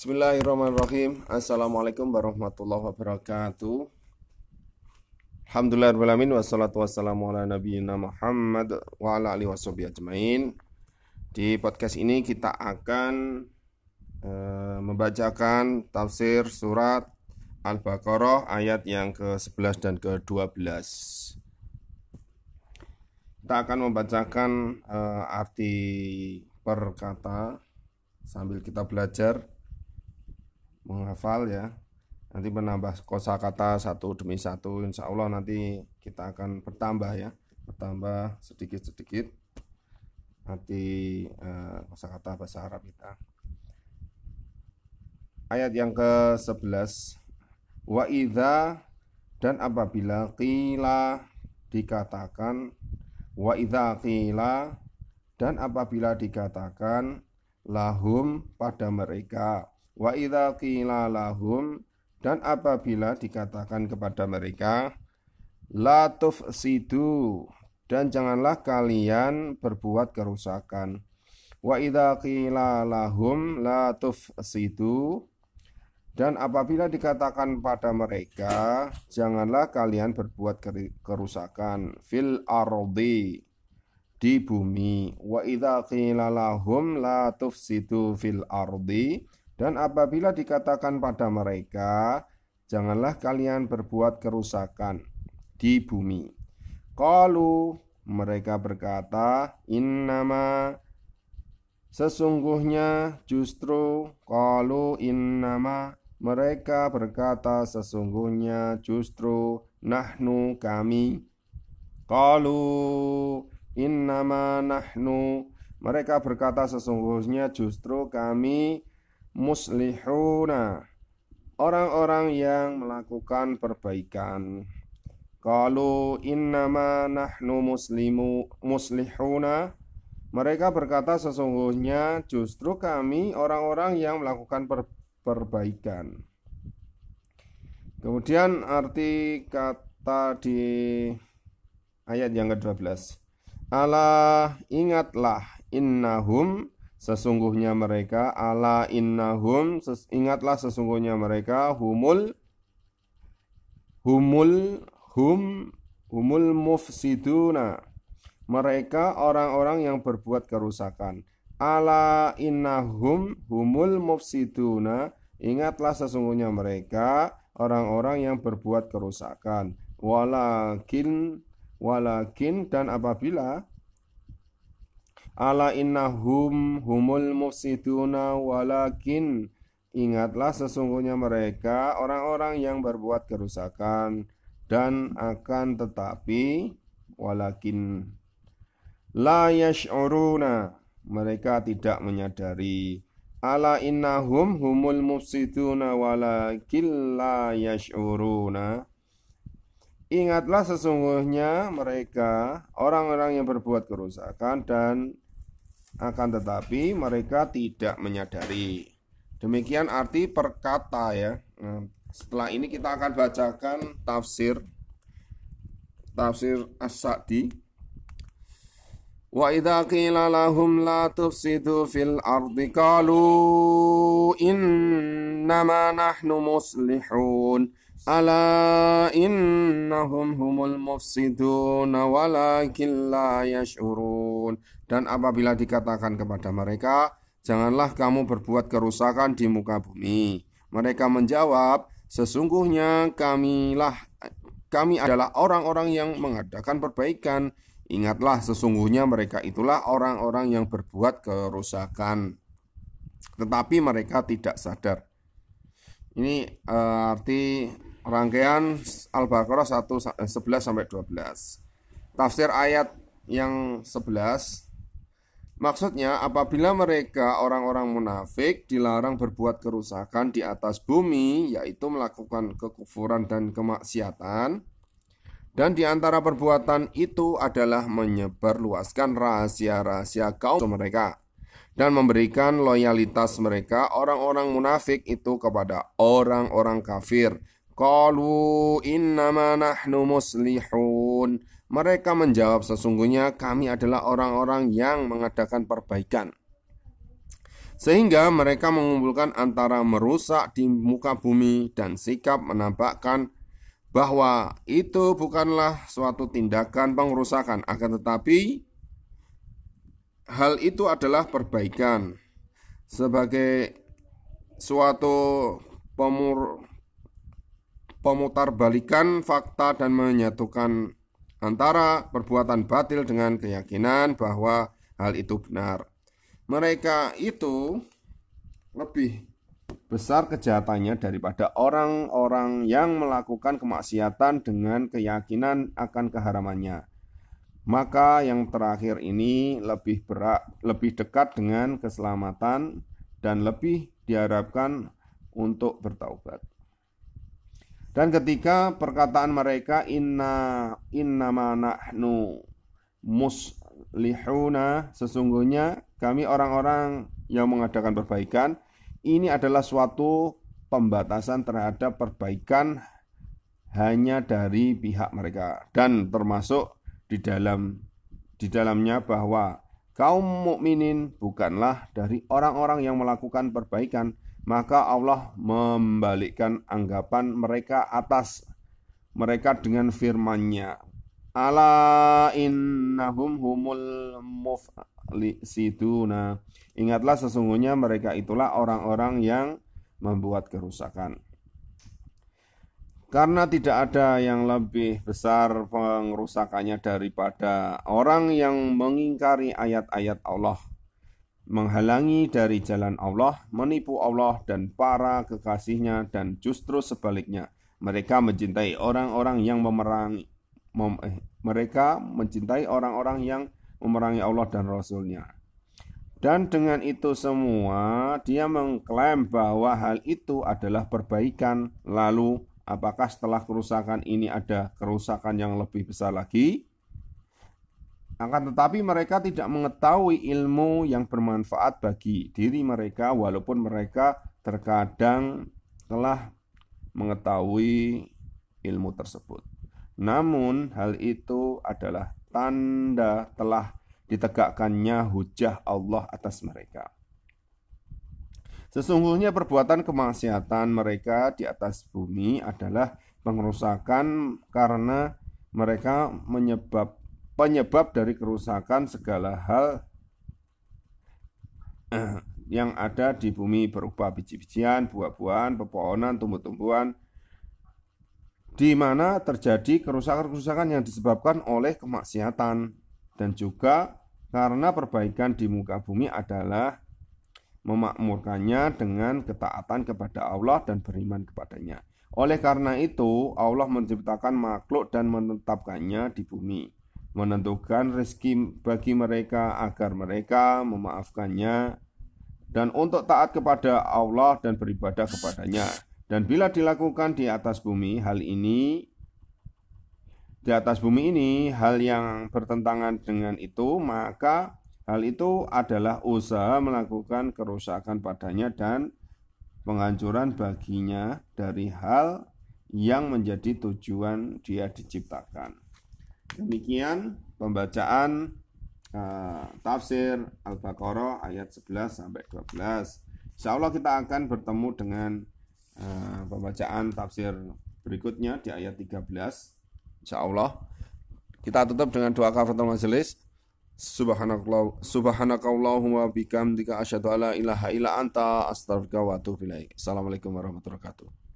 Bismillahirrahmanirrahim. Assalamualaikum warahmatullahi wabarakatuh. Alhamdulillahirrahmanirrahim. Wassalatu wassalamu ala nabiyina Muhammad wa ala alihi washabihi ajmain. Di podcast ini kita akan uh, membacakan tafsir surat Al-Baqarah ayat yang ke-11 dan ke-12. Kita akan membacakan uh, arti per kata sambil kita belajar menghafal ya. Nanti menambah kosakata satu demi satu insya Allah nanti kita akan bertambah ya. Bertambah sedikit-sedikit. Nanti eh, kosakata bahasa Arab kita. Ayat yang ke 11 wa idza dan apabila qila dikatakan wa idza qila dan apabila dikatakan lahum pada mereka Wa idza qila lahum dan apabila dikatakan kepada mereka la tufsidu dan janganlah kalian berbuat kerusakan. Wa idza qila lahum la tufsidu dan apabila dikatakan pada mereka janganlah kalian berbuat kerusakan fil ardi di bumi wa idza qila lahum la tufsidu fil ardi dan apabila dikatakan pada mereka, janganlah kalian berbuat kerusakan di bumi. Kalau mereka berkata, innama sesungguhnya justru kalau innama. Mereka berkata sesungguhnya justru nahnu kami. Kalau innama nahnu. Mereka berkata sesungguhnya justru kami muslihuna. Orang-orang yang melakukan perbaikan. Kalau innama nahnu muslimu muslihuna. Mereka berkata sesungguhnya justru kami orang-orang yang melakukan per perbaikan. Kemudian arti kata di ayat yang ke-12 Allah ingatlah innahum Sesungguhnya mereka ala innahum ses, ingatlah sesungguhnya mereka humul humul hum humul mufsiduna. Mereka orang-orang yang berbuat kerusakan. Ala innahum humul mufsiduna ingatlah sesungguhnya mereka orang-orang yang berbuat kerusakan. Walakin walakin dan apabila Ala innahum humul mufsiduna walakin Ingatlah sesungguhnya mereka orang-orang yang berbuat kerusakan dan akan tetapi walakin la yash'uruna mereka tidak menyadari. Ala innahum humul mufsiduna walakin la yash'uruna. Ingatlah sesungguhnya mereka orang-orang yang berbuat kerusakan dan akan tetapi mereka tidak menyadari. Demikian arti perkata ya. Nah, setelah ini kita akan bacakan tafsir tafsir As-Sa'di. Wa idza qila lahum la tufsidu fil ardi qalu innama nahnu muslihun Ala innahum humul mufsidun walakin la yash'urun. Dan apabila dikatakan kepada mereka, janganlah kamu berbuat kerusakan di muka bumi. Mereka menjawab, sesungguhnya kamilah kami adalah orang-orang yang mengadakan perbaikan. Ingatlah sesungguhnya mereka itulah orang-orang yang berbuat kerusakan. Tetapi mereka tidak sadar. Ini uh, arti rangkaian Al-Baqarah 1 11 sampai 12. Tafsir ayat yang 11 Maksudnya apabila mereka orang-orang munafik dilarang berbuat kerusakan di atas bumi yaitu melakukan kekufuran dan kemaksiatan dan di antara perbuatan itu adalah menyebarluaskan rahasia-rahasia kaum mereka dan memberikan loyalitas mereka orang-orang munafik itu kepada orang-orang kafir Qalu innama nahnu muslihun. Mereka menjawab sesungguhnya kami adalah orang-orang yang mengadakan perbaikan. Sehingga mereka mengumpulkan antara merusak di muka bumi dan sikap menampakkan bahwa itu bukanlah suatu tindakan pengerusakan, akan tetapi hal itu adalah perbaikan sebagai suatu pemur, pemutarbalikan fakta dan menyatukan antara perbuatan batil dengan keyakinan bahwa hal itu benar mereka itu lebih besar kejahatannya daripada orang-orang yang melakukan kemaksiatan dengan keyakinan akan keharamannya. Maka yang terakhir ini lebih berat, lebih dekat dengan keselamatan dan lebih diharapkan untuk bertaubat. Dan ketika perkataan mereka inna inna nahnu muslihuna sesungguhnya kami orang-orang yang mengadakan perbaikan ini adalah suatu pembatasan terhadap perbaikan hanya dari pihak mereka. Dan termasuk di dalam di dalamnya bahwa kaum mukminin bukanlah dari orang-orang yang melakukan perbaikan maka Allah membalikkan anggapan mereka atas mereka dengan firman-Nya ala innahum humul muf siduna. Ingatlah sesungguhnya mereka itulah orang-orang yang membuat kerusakan. Karena tidak ada yang lebih besar pengerusakannya daripada orang yang mengingkari ayat-ayat Allah, menghalangi dari jalan Allah, menipu Allah dan para kekasihnya dan justru sebaliknya. Mereka mencintai orang-orang yang memerangi, mem, eh, mereka mencintai orang-orang yang memerangi Allah dan Rasulnya. Dan dengan itu semua dia mengklaim bahwa hal itu adalah perbaikan. Lalu apakah setelah kerusakan ini ada kerusakan yang lebih besar lagi? Akan tetapi mereka tidak mengetahui ilmu yang bermanfaat bagi diri mereka walaupun mereka terkadang telah mengetahui ilmu tersebut. Namun hal itu adalah tanda telah ditegakkannya hujah Allah atas mereka. Sesungguhnya perbuatan kemaksiatan mereka di atas bumi adalah pengerusakan karena mereka menyebab penyebab dari kerusakan segala hal yang ada di bumi berupa biji-bijian, buah-buahan, pepohonan, tumbuh-tumbuhan, di mana terjadi kerusakan-kerusakan yang disebabkan oleh kemaksiatan dan juga karena perbaikan di muka bumi adalah memakmurkannya dengan ketaatan kepada Allah dan beriman kepadanya. Oleh karena itu, Allah menciptakan makhluk dan menetapkannya di bumi, menentukan rezeki bagi mereka agar mereka memaafkannya dan untuk taat kepada Allah dan beribadah kepadanya. Dan bila dilakukan di atas bumi, hal ini di atas bumi ini hal yang bertentangan dengan itu, maka hal itu adalah usaha melakukan kerusakan padanya dan penghancuran baginya dari hal yang menjadi tujuan dia diciptakan. Demikian pembacaan uh, tafsir Al-Baqarah ayat 11 sampai 12. Insya Allah kita akan bertemu dengan Eh, pembacaan tafsir berikutnya di ayat 13 Insya Allah kita tutup dengan doa kafaratul majelis Subhanakallah subhanakallahumma bikamdika asyhadu alla ilaha illa anta astaghfiruka wa atubu ilaik. Assalamualaikum warahmatullahi wabarakatuh.